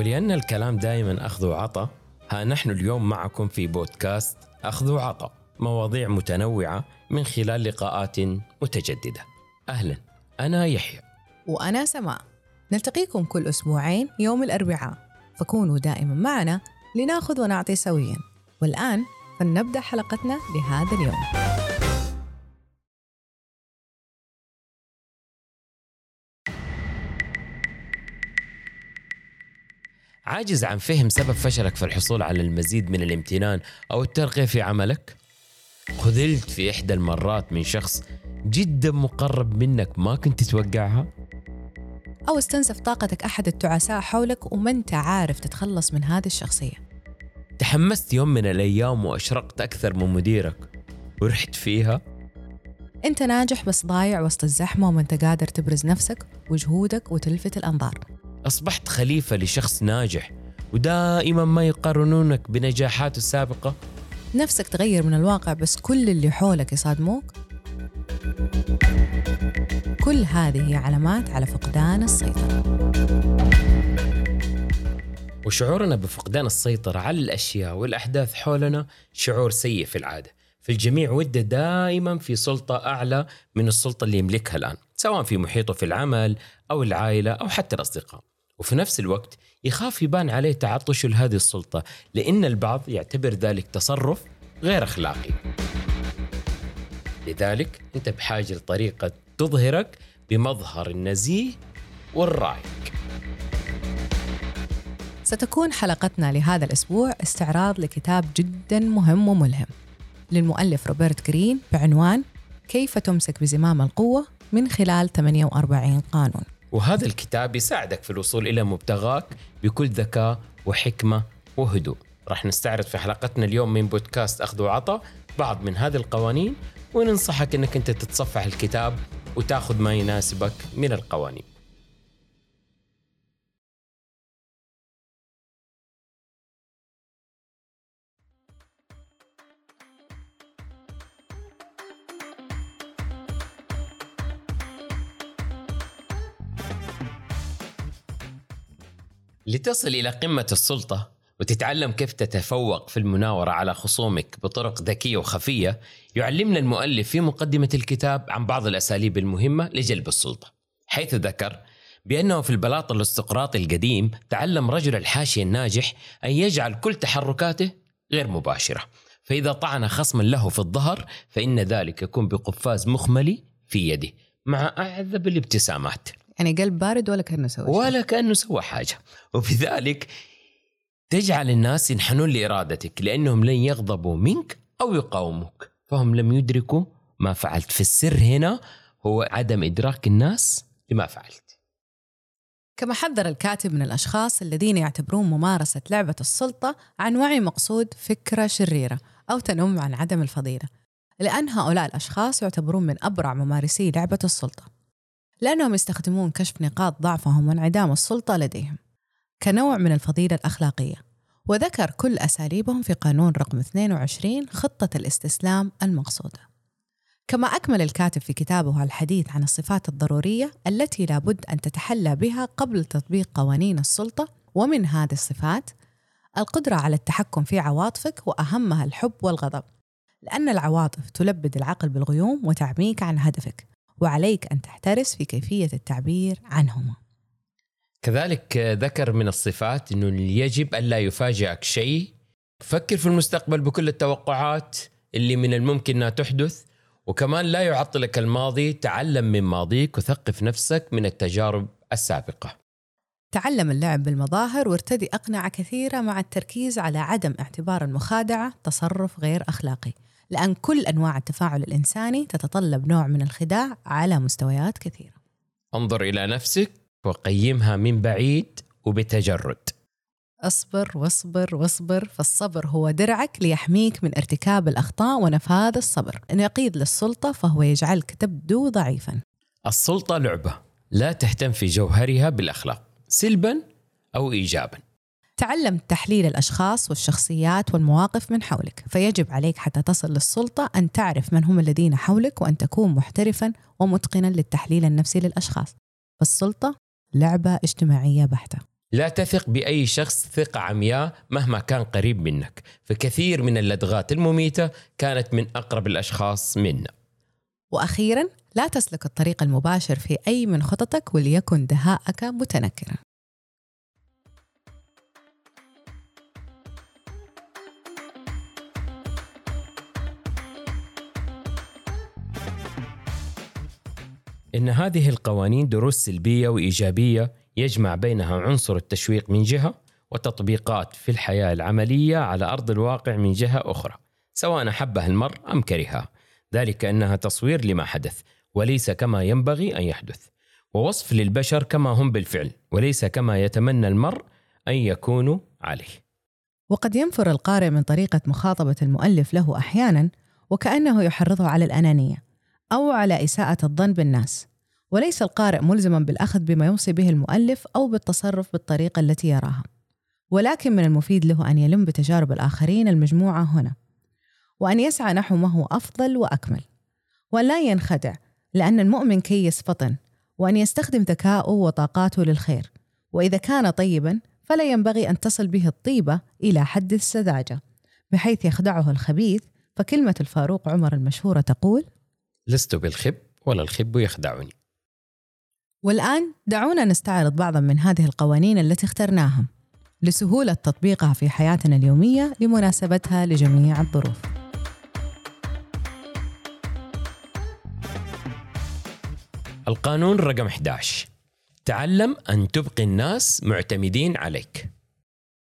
ولأن الكلام دائما أخذ وعطى ها نحن اليوم معكم في بودكاست أخذ وعطى مواضيع متنوعة من خلال لقاءات متجددة. أهلا أنا يحيى. وأنا سماء. نلتقيكم كل أسبوعين يوم الأربعاء. فكونوا دائما معنا لنأخذ ونعطي سويا. والآن فلنبدأ حلقتنا لهذا اليوم. عاجز عن فهم سبب فشلك في الحصول على المزيد من الامتنان أو الترقية في عملك؟ خذلت في إحدى المرات من شخص جدا مقرب منك ما كنت تتوقعها؟ أو استنزف طاقتك أحد التعساء حولك وما أنت عارف تتخلص من هذه الشخصية تحمست يوم من الأيام وأشرقت أكثر من مديرك ورحت فيها أنت ناجح بس ضايع وسط الزحمة وما أنت قادر تبرز نفسك وجهودك وتلفت الأنظار أصبحت خليفة لشخص ناجح ودائما ما يقارنونك بنجاحاته السابقة؟ نفسك تغير من الواقع بس كل اللي حولك يصادموك؟ كل هذه علامات على فقدان السيطرة. وشعورنا بفقدان السيطرة على الأشياء والأحداث حولنا شعور سيء في العادة. فالجميع ودة دائما في سلطة أعلى من السلطة اللي يملكها الآن سواء في محيطه في العمل أو العائلة أو حتى الأصدقاء. وفي نفس الوقت يخاف يبان عليه تعطشه لهذه السلطة لأن البعض يعتبر ذلك تصرف غير أخلاقي. لذلك أنت بحاجة لطريقة تظهرك بمظهر النزيه والرايق ستكون حلقتنا لهذا الأسبوع استعراض لكتاب جدا مهم وملهم. للمؤلف روبرت جرين بعنوان كيف تمسك بزمام القوة من خلال 48 قانون؟ وهذا الكتاب يساعدك في الوصول إلى مبتغاك بكل ذكاء وحكمة وهدوء. راح نستعرض في حلقتنا اليوم من بودكاست أخذ وعطى بعض من هذه القوانين وننصحك أنك أنت تتصفح الكتاب وتأخذ ما يناسبك من القوانين. لتصل إلى قمة السلطة وتتعلم كيف تتفوق في المناورة على خصومك بطرق ذكية وخفية يعلمنا المؤلف في مقدمة الكتاب عن بعض الأساليب المهمة لجلب السلطة. حيث ذكر بأنه في البلاط الاستقراطي القديم تعلم رجل الحاشية الناجح أن يجعل كل تحركاته غير مباشرة. فإذا طعن خصما له في الظهر فإن ذلك يكون بقفاز مخملي في يده مع أعذب الابتسامات. يعني قلب بارد ولا كأنه سوى. ولا كأنه سوى حاجة. وبذلك تجعل الناس ينحنون لإرادتك لأنهم لن يغضبوا منك أو يقاوموك. فهم لم يدركوا ما فعلت. في السر هنا هو عدم إدراك الناس لما فعلت. كما حذر الكاتب من الأشخاص الذين يعتبرون ممارسة لعبة السلطة عن وعي مقصود فكرة شريرة أو تنم عن عدم الفضيلة لأن هؤلاء الأشخاص يعتبرون من أبرع ممارسي لعبة السلطة. لأنهم يستخدمون كشف نقاط ضعفهم وانعدام السلطة لديهم كنوع من الفضيلة الأخلاقية وذكر كل أساليبهم في قانون رقم 22 خطة الاستسلام المقصودة. كما أكمل الكاتب في كتابه الحديث عن الصفات الضرورية التي لابد أن تتحلى بها قبل تطبيق قوانين السلطة ومن هذه الصفات القدرة على التحكم في عواطفك وأهمها الحب والغضب لأن العواطف تلبد العقل بالغيوم وتعميك عن هدفك. وعليك أن تحترس في كيفية التعبير عنهما. كذلك ذكر من الصفات أنه يجب ألا يفاجئك شيء. فكر في المستقبل بكل التوقعات اللي من الممكن أنها تحدث وكمان لا يعطلك الماضي. تعلم من ماضيك وثقف نفسك من التجارب السابقة. تعلم اللعب بالمظاهر وارتدي. أقنعة كثيرة مع التركيز على عدم اعتبار المخادعة تصرف غير أخلاقي. لأن كل أنواع التفاعل الإنساني تتطلب نوع من الخداع على مستويات كثيرة. انظر إلى نفسك وقيمها من بعيد وبتجرد. اصبر واصبر واصبر فالصبر هو درعك ليحميك من ارتكاب الأخطاء ونفاذ الصبر. نقيض للسلطة فهو يجعلك تبدو ضعيفا. السلطة لعبة لا تهتم في جوهرها بالأخلاق سلبا أو إيجابا. تعلم تحليل الأشخاص والشخصيات والمواقف من حولك فيجب عليك حتى تصل للسلطة أن تعرف من هم الذين حولك وأن تكون محترفا ومتقنا للتحليل النفسي للأشخاص. فالسلطة لعبة اجتماعية بحتة. لا تثق بأي شخص ثقة عمياء مهما كان قريب منك فكثير من اللدغات المميتة كانت من أقرب الأشخاص منا. وأخيرا لا تسلك الطريق المباشر في أي من خططك وليكن دهاءك متنكرا. إن هذه القوانين دروس سلبية وإيجابية يجمع بينها عنصر التشويق من جهة وتطبيقات في الحياة العملية على أرض الواقع من جهة أخرى سواء أحبها المرء أم كرهها. ذلك أنها تصوير لما حدث وليس كما ينبغي أن يحدث. ووصف للبشر كما هم بالفعل وليس كما يتمنى المرء أن يكونوا عليه. وقد ينفر القارئ من طريقة مخاطبة المؤلف له أحيانا وكأنه يحرضه على الأنانية. أو على إساءة الظن بالناس. وليس القارئ ملزما بالأخذ بما يوصي به المؤلف أو بالتصرف بالطريقة التي يراها. ولكن من المفيد له أن يلم بتجارب الآخرين المجموعة هنا. وأن يسعى نحو ما هو أفضل وأكمل. وأن لا ينخدع لأن المؤمن كيس فطن وأن يستخدم ذكاؤه وطاقاته للخير. وإذا كان طيبا فلا ينبغي أن تصل به الطيبة إلى حد السذاجة. بحيث يخدعه الخبيث فكلمة الفاروق عمر المشهورة تقول لست بالخب ولا الخب يخدعني. والآن دعونا نستعرض بعضا من هذه القوانين التي اخترناها لسهولة تطبيقها في حياتنا اليومية لمناسبتها لجميع الظروف. القانون رقم 11 تعلم أن تبقي الناس معتمدين عليك.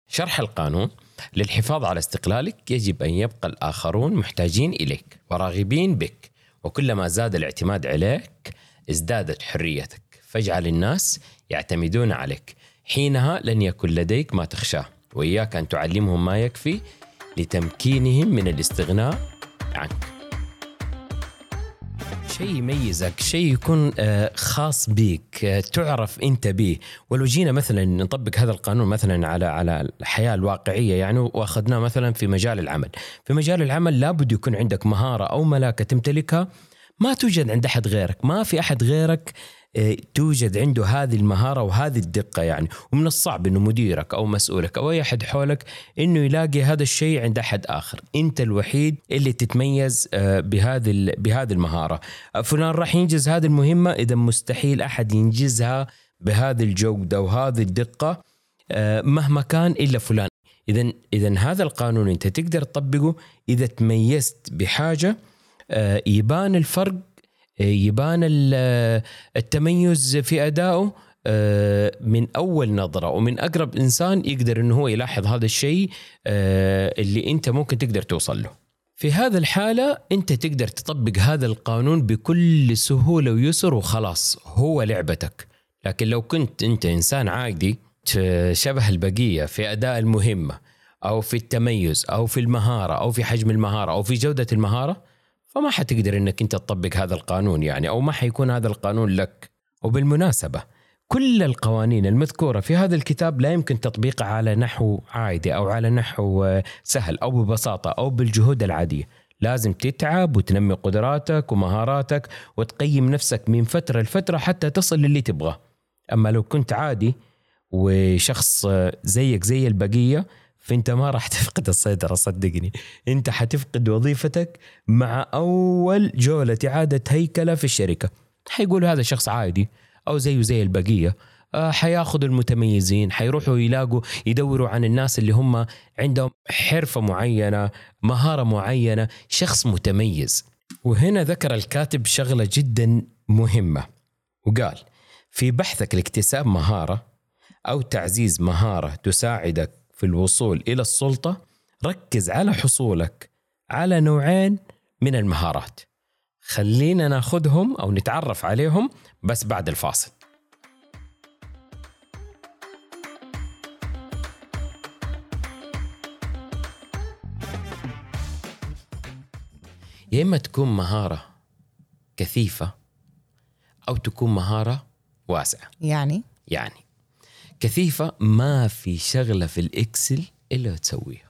شرح القانون للحفاظ على استقلالك يجب أن يبقى الآخرون محتاجين إليك وراغبين بك. وكلما زاد الاعتماد عليك ازدادت حريتك. فاجعل الناس يعتمدون عليك. حينها لن يكن لديك ما تخشاه. وإياك أن تعلمهم ما يكفي لتمكينهم من الاستغناء عنك. شيء يميزك شيء يكون آه، خاص بك آه، تعرف أنت به. ولو جينا مثلا نطبق هذا القانون مثلا على على الحياة الواقعية يعني وأخذناه مثلا في مجال العمل. في مجال العمل لابد يكون عندك مهارة أو ملاكة تمتلكها ما توجد عند أحد غيرك. ما في أحد غيرك توجد عنده هذه المهارة وهذه الدقة يعني ومن الصعب إنه مديرك أو مسؤولك أو أي أحد حولك إنه يلاقي هذا الشيء عند أحد آخر. أنت الوحيد اللي تتميز آه، بهذه بهذه المهارة. آه، فلان راح ينجز هذه المهمة إذا مستحيل أحد ينجزها بهذه الجوده وهذه الدقة مهما كان إلا فلان. اذا اذا هذا القانون أنت تقدر تطبقه إذا تميزت بحاجة يبان الفرق يبان التميز في أدائه آه، من أول نظرة ومن أقرب إنسان يقدر إنه هو يلاحظ هذا الشيء آه، اللي أنت ممكن تقدر توصل له. في هذا الحالة أنت تقدر تطبق هذا القانون بكل سهولة ويسر وخلاص هو لعبتك. لكن لو كنت أنت إنسان عادي شبه البقية في أداء المهمة أو في التميز أو في المهارة أو في حجم المهارة أو في جودة المهارة فما حتقدر إنك أنت تطبق هذا القانون يعني أو ما حيكون هذا القانون لك. وبالمناسبة كل القوانين المذكورة في هذا الكتاب لا يمكن تطبيقها على نحو عادي أو على نحو سهل أو ببساطة أو بالجهود العادية. لازم تتعب وتنمي قدراتك ومهاراتك وتقيم نفسك من فترة لفترة حتى تصل للي تبغاه. أما لو كنت عادي وشخص زيك زي البقية فانت ما راح تفقد السيطره صدقني. انت حتفقد وظيفتك مع أول جولة إعادة هيكلة في الشركة. حيقولوا هذا شخص عادي أو زيه زي البقية. آه، حياخذوا المتميزين حيروحوا يلاقوا يدوروا عن الناس اللي هم عندهم حرفة معينة مهارة معينة شخص متميز. وهنا ذكر الكاتب شغلة جدا مهمة. وقال في بحثك لاكتساب مهارة أو تعزيز مهارة تساعدك في الوصول إلى السلطة ركز على حصولك على نوعين من المهارات. خلينا ناخذهم أو نتعرف عليهم بس بعد الفاصل. يا إما تكون مهارة كثيفة أو تكون مهارة واسعة. يعني؟ يعني. كثيفة ما في شغلة في ال Excel إلا تسويها.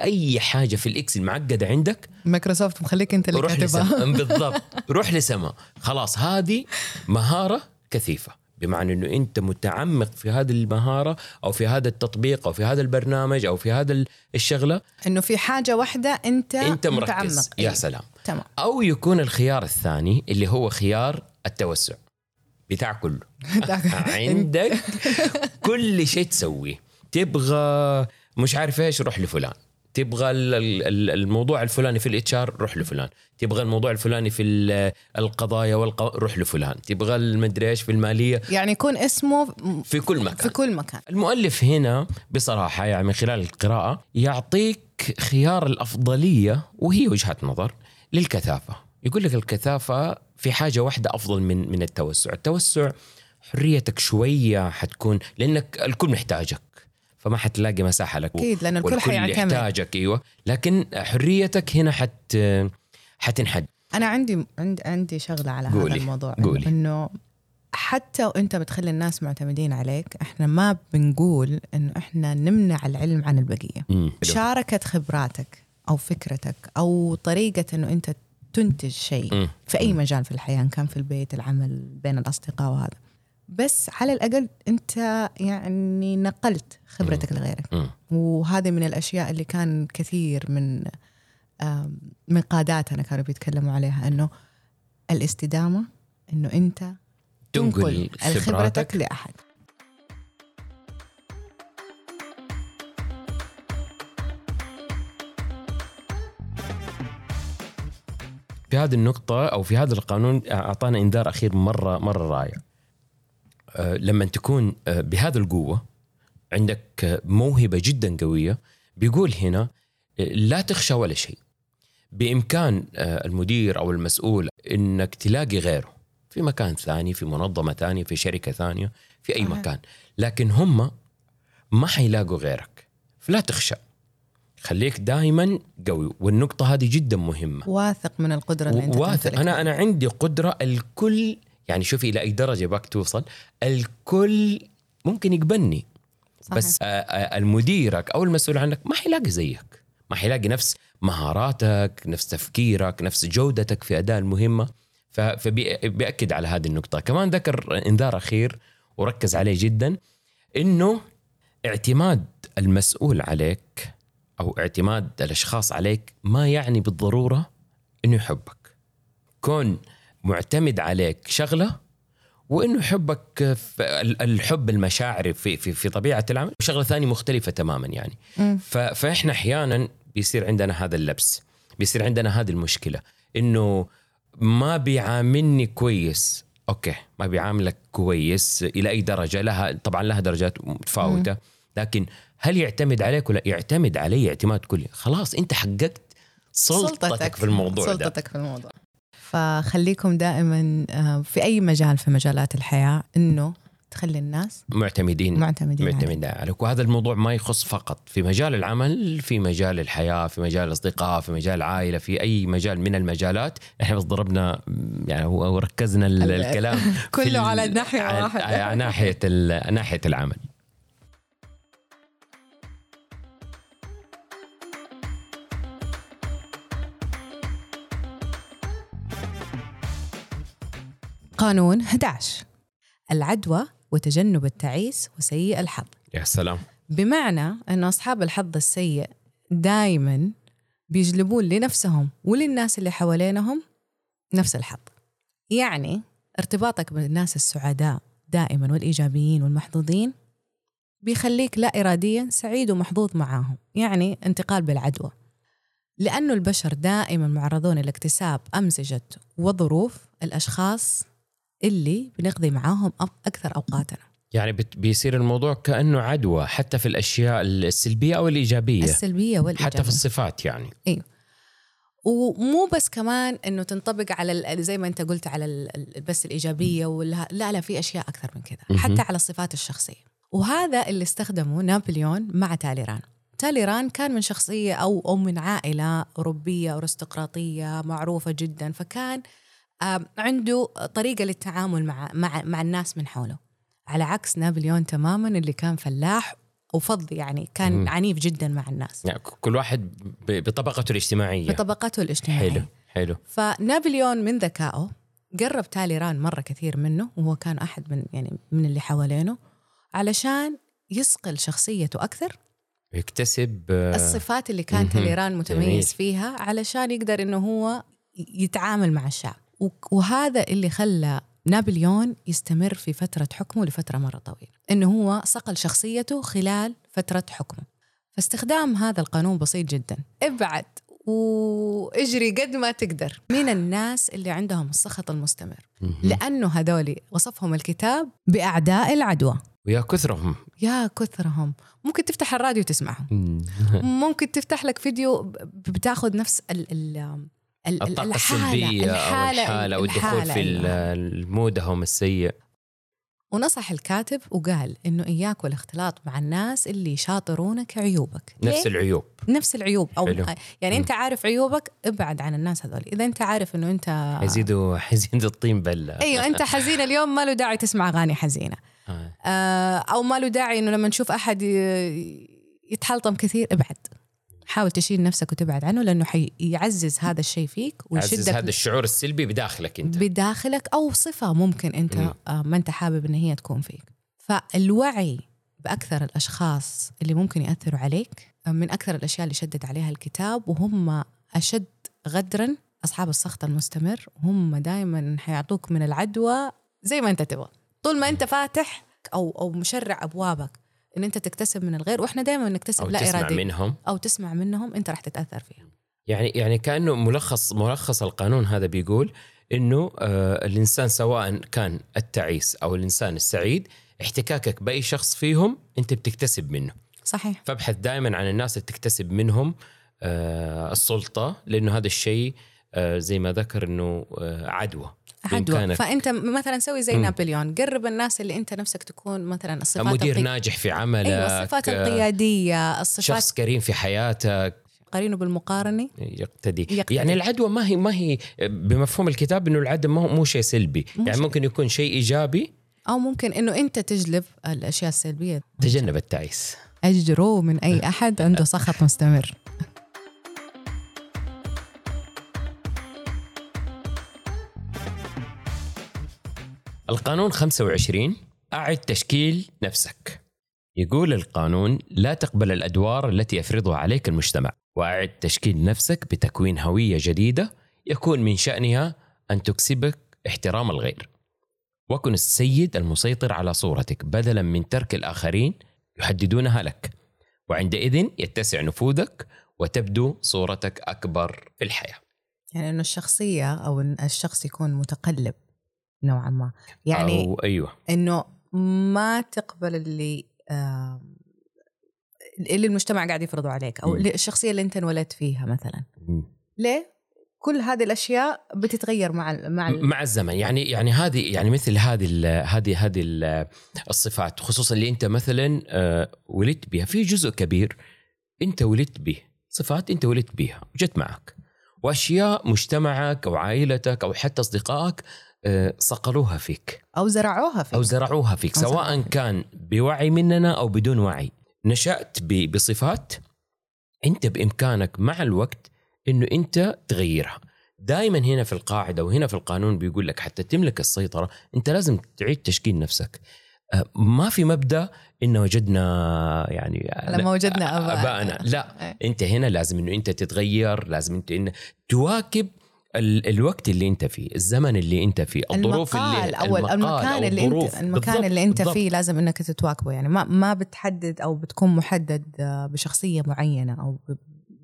أي حاجة في ال Excel معقدة عندك مايكروسوفت مخليك أنت اللي روح كاتبها. بالضبط. روح لسما. خلاص هذه مهارة كثيفة. بمعنى إنه أنت متعمق في هذه المهارة أو في هذا التطبيق أو في هذا البرنامج أو في هذا الشغلة. إنه في حاجة واحدة أنت أنت مركز. متعمق. يا إيه. سلام. تمام. أو يكون الخيار الثاني اللي هو خيار التوسع. بتاع كله. عندك كل شيء تسويه. تبغى مش عارف إيش روح لفلان. تبغى ال- ال- الموضوع الفلاني في ال HR روح لفلان. تبغى الموضوع الفلاني في ال- القضايا والق... روح لفلان. تبغى المدري إيش في المالية. يعني يكون اسمه في كل في مكان كل مكان. المؤلف هنا بصراحة يعني من خلال القراءة يعطيك خيار الأفضلية وهي وجهة نظر للكثافة. يقول لك الكثافة في حاجة واحدة أفضل من من التوسع. التوسع حريتك شوية حتكون لأنك الكل محتاجك فما حتلاقي مساحة لك. أكيد لأنه الكل حيعتمد. يحتاجك أيوه. لكن حريتك هنا حت حتنحد. أنا عندي عندي عندي شغلة على قولي، هذا الموضوع قولي. إنه حتى وأنت بتخلي الناس معتمدين عليك إحنا ما بنقول إنه إحنا نمنع العلم عن البقية. مم. شاركة خبراتك أو فكرتك أو طريقة إنه أنت تنتج شيء. في أي مجال في الحياة إن كان في البيت العمل بين الأصدقاء وهذا. بس على الأقل أنت يعني نقلت خبرتك لغيرك. وهذه من الأشياء اللي كان كثير من من قاداتنا كانوا بيتكلموا عليها إنه الاستدامة إنه أنت تنقل خبرتك لأحد. في هذه النقطة أو في هذا القانون أعطانا إنذار أخير مرة مرة رائع. أه، لما تكون أه، بهذه القوة عندك أه، موهبة جدا قوية بيقول هنا لا تخشى ولا شيء. بإمكان المدير أو المسؤول إنك تلاقي غيره. في مكان ثاني في منظمة ثانية في شركة ثانية في أي. مكان. لكن هم ما حيلاقوا غيرك. فلا تخشى. خليك دائما قوي والنقطة هذه جدا مهمة. واثق من القدرة اللي أنت واثق. أنا أنا عندي قدرة الكل يعني شوفي إلى أي درجة باك توصل الكل ممكن يقبلني. صحيح. بس آه، آه، المديرك أو المسؤول عنك ما حيلاقي زيك. ما حيلاقي نفس مهاراتك نفس تفكيرك نفس جودتك في اداء المهمة. فبيأكد على هذه النقطة. كمان ذكر إنذار أخير وركز عليه جدا إنه اعتماد المسؤول عليك أو اعتماد الأشخاص عليك ما يعني بالضرورة إنه يحبك. كون معتمد عليك شغلة وإنه يحبك الحب المشاعري في في في طبيعة العمل. وشغله ثانية مختلفة تماما يعني. فإحنا أحيانا بيصير عندنا هذا اللبس بيصير عندنا هذه المشكلة إنه ما بيعاملني كويس. أوكي ما بيعاملك كويس إلى أي درجة لها طبعا لها درجات متفاوتة لكن هل يعتمد عليك ولا يعتمد علي اعتماد كلي؟ خلاص انت حققت سلطتك, في الموضوع ده. سلطتك في الموضوع. فخليكم دائما آه، في أي مجال في مجالات الحياة إنه تخلي الناس معتمدين معتمدين عليك. معتمد عليك. وهذا الموضوع ما يخص فقط. في مجال العمل في مجال الحياة في مجال الأصدقاء في مجال العائلة في أي مجال من المجالات إحنا بس ضربنا يعني وركزنا ال- ال- الكلام كله على ناحية على- واحدة. على ناحية ال- ناحية العمل. قانون 11 العدوى وتجنب التعيس وسيء الحظ. يا سلام. بمعنى أن أصحاب الحظ السيء دائما بيجلبون لنفسهم وللناس اللي حوالينهم نفس الحظ. يعني ارتباطك بالناس السعداء دائما والإيجابيين والمحظوظين بيخليك لا إراديا سعيد ومحظوظ معاهم. يعني انتقال بالعدوى. لأنه البشر دائما معرضون لاكتساب أمزجة وظروف الأشخاص اللي بنقضي معاهم أكثر أوقاتنا. يعني بيصير الموضوع كأنه عدوى حتى في الأشياء السلبية أو الإيجابية. السلبية والإيجابية حتى في الصفات يعني. ومو بس كمان إنه تنطبق على زي ما أنت قلت على بس الإيجابية ولا لا لا في أشياء أكثر من كذا. حتى على الصفات الشخصية. وهذا اللي استخدمه نابليون مع تاليران. تاليران كان من شخصية أو أو من عائلة أوروبية أرستقراطية معروفة جدا فكان عنده طريقة للتعامل مع مع مع الناس من حوله. على عكس نابليون تماما اللي كان فلاح وفض يعني كان مهم. عنيف جدا مع الناس. يعني كل واحد بطبقته الاجتماعية. بطبقته الاجتماعية. حلو حلو. فنابليون من ذكائه قرب تاليران مرة كثير منه وهو كان أحد من يعني من اللي حوالينه علشان يصقل شخصيته أكثر. يكتسب آه، الصفات اللي كان. تاليران. متميز فيها علشان يقدر إنه هو يتعامل مع الشعب. وهذا اللي خلى نابليون يستمر في فترة حكمه لفترة مرة طويلة إنه هو صقل شخصيته خلال فترة حكمه. فاستخدام هذا القانون بسيط جدا. ابعد واجري قد ما تقدر. من الناس اللي عندهم السخط المستمر. لأنه هذولي وصفهم الكتاب بأعداء العدوى. ويا كثرهم. يا كثرهم. ممكن تفتح الراديو تسمعهم. ممكن تفتح لك فيديو بتاخذ نفس ال ال- الطاقة الحالة- السلبية أو الحالة أو الدخول في. المودهم السيء ونصح الكاتب وقال إنه إياك والاختلاط مع الناس اللي يشاطرونك عيوبك نفس؟ العيوب نفس العيوب أو حلو. يعني مم. أنت عارف عيوبك ابعد عن الناس هذول إذا أنت عارف إنه أنت حيزيدوا حيزيدوا الطين بلة أيوه أنت حزين اليوم ما له داعي تسمع أغاني حزينة آه. آه، أو ما له داعي إنه لما نشوف أحد يتحلطم كثير ابعد حاول تشيل نفسك وتبعد عنه لأنه حيعزز هذا الشيء فيك ويشدك هذا الشعور السلبي بداخلك أنت. بداخلك أو صفة ممكن أنت مم. آه، ما أنت حابب إن هي تكون فيك. فالوعي بأكثر الأشخاص اللي ممكن يأثروا عليك آه، من أكثر الأشياء اللي شدد عليها الكتاب وهم أشد غدرا أصحاب السخط المستمر هم دائما حيعطوك من العدوى زي ما أنت تبغى. طول ما أنت فاتح أو أو مشرع أبوابك إن أنت تكتسب من الغير وإحنا دائما نكتسب أو لا تسمع ارادي منهم. أو تسمع منهم أنت راح تتأثر فيها. يعني يعني كأنه ملخص ملخص القانون هذا بيقول إنه آه الإنسان سواء كان التعيس أو الإنسان السعيد احتكاكك بأي شخص فيهم أنت بتكتسب منه. صحيح. فابحث دائما عن الناس اللي تكتسب منهم آه السلطة لأنه هذا الشيء آه زي ما ذكر إنه آه عدوى. عدوى. فأنت مثلا سوي زي مم. نابليون قرب الناس اللي أنت نفسك تكون مثلا الصفات مدير القي- ناجح في عملك أيوه الصفات آه، القيادية الصفات شخص كريم في حياتك قارينه بالمقارنة يقتدي. يقتدي. يعني العدوى ما هي ما هي بمفهوم الكتاب إنه العدوى ما هو مو شيء سلبي مو يعني شيء. ممكن يكون شيء إيجابي أو ممكن إنه أنت تجلب الأشياء السلبية تجنب التعيس أجروا من أي أحد عنده سخط مستمر القانون 25 أعد تشكيل نفسك. يقول القانون لا تقبل الأدوار التي يفرضها عليك المجتمع وأعد تشكيل نفسك بتكوين هوية جديدة يكون من شأنها أن تكسبك احترام الغير. وكن السيد المسيطر على صورتك بدلا من ترك الآخرين يحددونها لك وعندئذ يتسع نفوذك وتبدو صورتك أكبر في الحياة. يعني إنه الشخصية أو إن الشخص يكون متقلب. نوعا ما. يعني أو أيوه. إنه ما تقبل اللي آم، اللي المجتمع قاعد يفرضه عليك أو. اللي- الشخصية اللي أنت انولدت فيها مثلا. ليه؟ كل هذه الأشياء بتتغير مع ال- مع ال- مع الزمن. يعني يعني هذه يعني مثل هذه ال هذه هذه ال- الصفات خصوصا اللي أنت مثلا آه، ولدت بها في جزء كبير أنت ولدت به صفات أنت ولدت بها وجت معك. وأشياء مجتمعك أو عائلتك أو حتى أصدقائك آه، صقلوها فيك. أو زرعوها فيك. أو زرعوها فيك أو زرعوها سواء فيك. كان بوعي مننا أو بدون وعي. نشأت بصفات أنت بإمكانك مع الوقت إنه أنت تغيرها. دائما هنا في القاعدة وهنا في القانون بيقول لك حتى تملك السيطرة أنت لازم تعيد تشكيل نفسك. آه، ما في مبدأ إن وجدنا يعني لما وجدنا ابائنا لا إيه. أنت هنا لازم إنه أنت تتغير لازم أنت إن تواكب ال الوقت اللي انت فيه الزمن اللي انت فيه الظروف اللي المقال المكان أو اللي انت. المكان بالضبط، اللي انت بالضبط. فيه لازم انك تتواكبه يعني ما ما بتحدد أو بتكون محدد آه، بشخصية معينة أو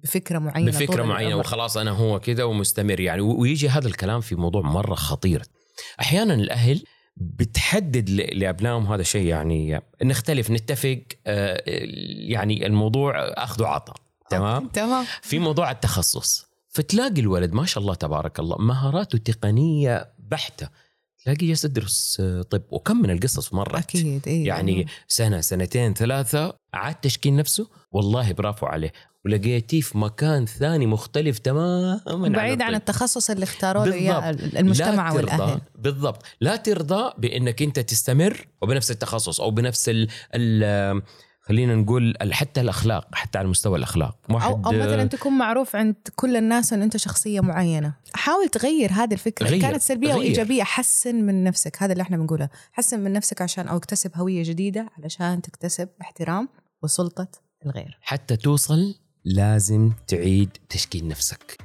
بفكرة معينة بفكرة معينة. وخلاص أنا هو كذا ومستمر يعني ويجي هذا الكلام في موضوع مرة خطير أحيانا الأهل بتحدد لأبنائهم هذا الشيء يعني نختلف نتفق آه، يعني الموضوع أخذ وعطاء تمام تمام في موضوع التخصص فتلاقي الولد ما شاء الله تبارك الله مهاراته تقنية بحتة. تلاقي جالس يدرس طب وكم من القصص مرت. أكيد إيه يعني سنة سنتين ثلاثة عاد تشكيل نفسه. والله برافو عليه. ولقيتيه في مكان ثاني مختلف تماما بعيد عن الطب. التخصص اللي اختاروه له اياه. المجتمع والأهل. بالضبط. لا ترضى بأنك أنت تستمر وبنفس التخصص أو بنفس ال ال خلينا نقول حتى الأخلاق حتى على مستوى الأخلاق. واحد أو مثلا آه، تكون معروف عند كل الناس أن أنت شخصية معينة. حاول تغير هذه الفكرة. غير، كانت سلبية غير. وإيجابية حسن من نفسك. هذا اللي إحنا بنقوله. حسن من نفسك عشان أو اكتسب هوية جديدة علشان تكتسب احترام وسلطة الغير. حتى توصل لازم تعيد تشكيل نفسك.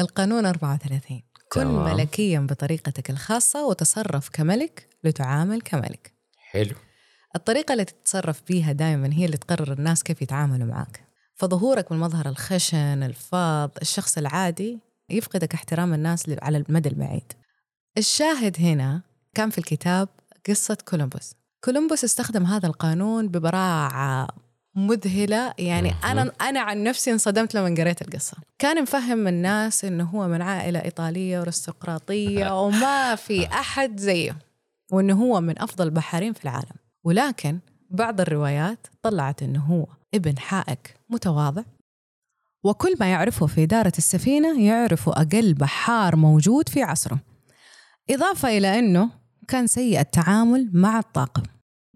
القانون 34 كن تمام. ملكيا بطريقتك الخاصة وتصرف كملك لتعامل كملك. حلو. الطريقة اللي تتصرف بيها دائما هي اللي تقرر الناس كيف يتعاملوا معك. فظهورك بالمظهر الخشن الفاض الشخص العادي يفقدك احترام الناس على المدى البعيد. الشاهد هنا كان في الكتاب قصة كولومبوس. كولومبوس استخدم هذا القانون ببراعة مذهلة. يعني. أنا أنا عن نفسي انصدمت لما قريت القصة. كان مفهم الناس إنه هو من عائلة إيطالية وارستقراطية وما في أحد زيه وإنه هو من أفضل البحارين في العالم. ولكن بعض الروايات طلعت إنه هو ابن حائك متواضع. وكل ما يعرفه في إدارة السفينة يعرفه أقل بحار موجود في عصره. إضافة إلى أنه كان سيء التعامل مع الطاقم.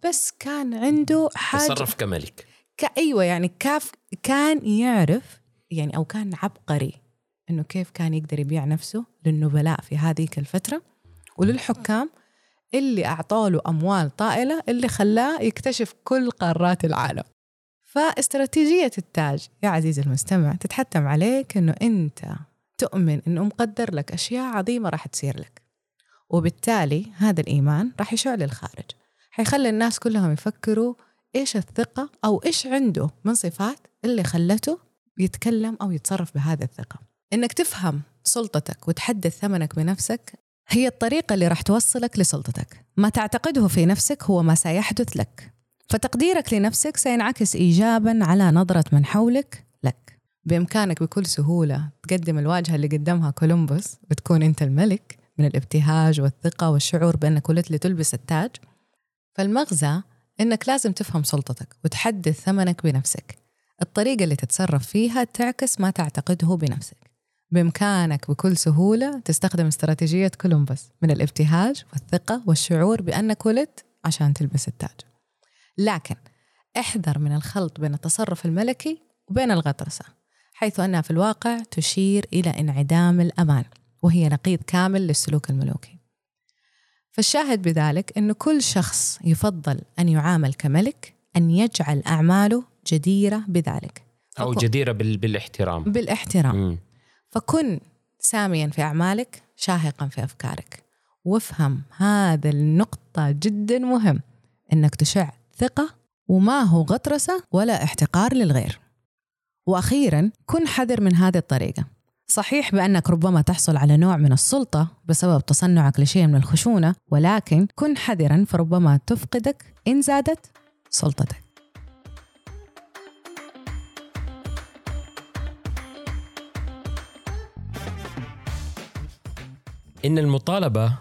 بس كان عنده حاجة. تصرف كملك. ك- أيوه يعني كاف كان يعرف يعني أو كان عبقري إنه كيف كان يقدر يبيع نفسه للنبلاء في هذيك الفترة وللحكام اللي اعطوا له أموال طائلة اللي خلاه يكتشف كل قارات العالم. فاستراتيجية التاج يا عزيزي المستمع تتحتم عليك إنه أنت تؤمن إنه مقدر لك أشياء عظيمة راح تصير لك. وبالتالي هذا الإيمان راح يشع للخارج. حيخلي الناس كلهم يفكروا إيش الثقة أو إيش عنده من صفات اللي خلته يتكلم أو يتصرف بهذه الثقة؟ إنك تفهم سلطتك وتحدد ثمنك بنفسك هي الطريقة اللي راح توصلك لسلطتك. ما تعتقده في نفسك هو ما سيحدث لك. فتقديرك لنفسك سينعكس إيجابا على نظرة من حولك لك. بإمكانك بكل سهولة تقدم الواجهة اللي قدمها كولومبوس وتكون أنت الملك من الابتهاج والثقة والشعور بأنك ولدت لتلبس التاج. فالمغزى إنك لازم تفهم سلطتك وتحدد ثمنك بنفسك. الطريقة اللي تتصرف فيها تعكس ما تعتقده بنفسك. بإمكانك بكل سهولة تستخدم استراتيجية كولومبوس من الابتهاج والثقة والشعور بأنك ولدت عشان تلبس التاج. لكن احذر من الخلط بين التصرف الملكي وبين الغطرسة حيث أنها في الواقع تشير إلى انعدام الأمان وهي نقيض كامل للسلوك الملوكي. فالشاهد بذلك أن كل شخص يفضل أن يعامل كملك أن يجعل أعماله جديرة بذلك. أو فكن- جديرة بال... بالاحترام. بالاحترام. مم. فكن ساميا في أعمالك شاهقا في أفكارك. وافهم هذا النقطة جدا مهم إنك تشع ثقة وما هو غطرسة ولا احتقار للغير. وأخيرا كن حذر من هذه الطريقة. صحيح بأنك ربما تحصل على نوع من السلطة بسبب تصنعك لشيء من الخشونة ولكن كن حذرا فربما تفقدك إن زادت سلطتك. إن المطالبة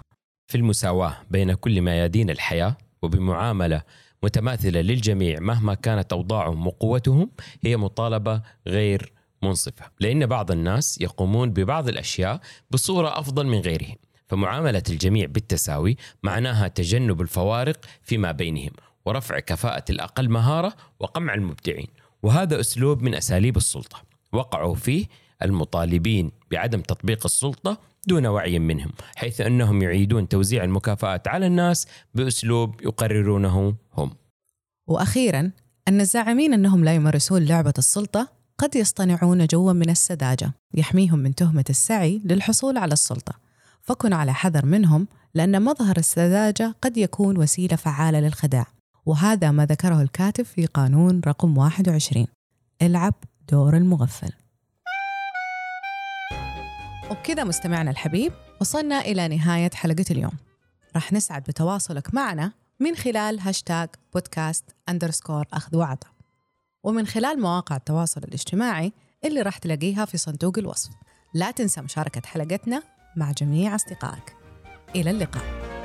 في المساواة بين كل ميادين الحياة وبمعاملة متماثلة للجميع مهما كانت أوضاعهم وقوتهم هي مطالبة غير منصفة لأن بعض الناس يقومون ببعض الأشياء بصورة أفضل من غيرهم فمعاملة الجميع بالتساوي معناها تجنب الفوارق فيما بينهم ورفع كفاءة الأقل مهارة وقمع المبدعين وهذا أسلوب من أساليب السلطة وقعوا فيه المطالبين بعدم تطبيق السلطة دون وعي منهم حيث أنهم يعيدون توزيع المكافآت على الناس بأسلوب يقررونه هم. وأخيرا أن الزاعمين أنهم لا يمارسون لعبة السلطة قد يصطنعون جوا من السذاجة يحميهم من تهمة السعي للحصول على السلطة. فكن على حذر منهم لأن مظهر السذاجة قد يكون وسيلة فعالة للخداع. وهذا ما ذكره الكاتب في قانون رقم 21 العب دور المغفل. وبكذا مستمعنا الحبيب وصلنا إلى نهاية حلقة اليوم. راح نسعد بتواصلك معنا من خلال هاشتاج بودكاست أندرسكور أخذ وعطى ومن خلال مواقع التواصل الاجتماعي اللي راح تلاقيها في صندوق الوصف. لا تنسى مشاركة حلقتنا مع جميع أصدقائك. إلى اللقاء.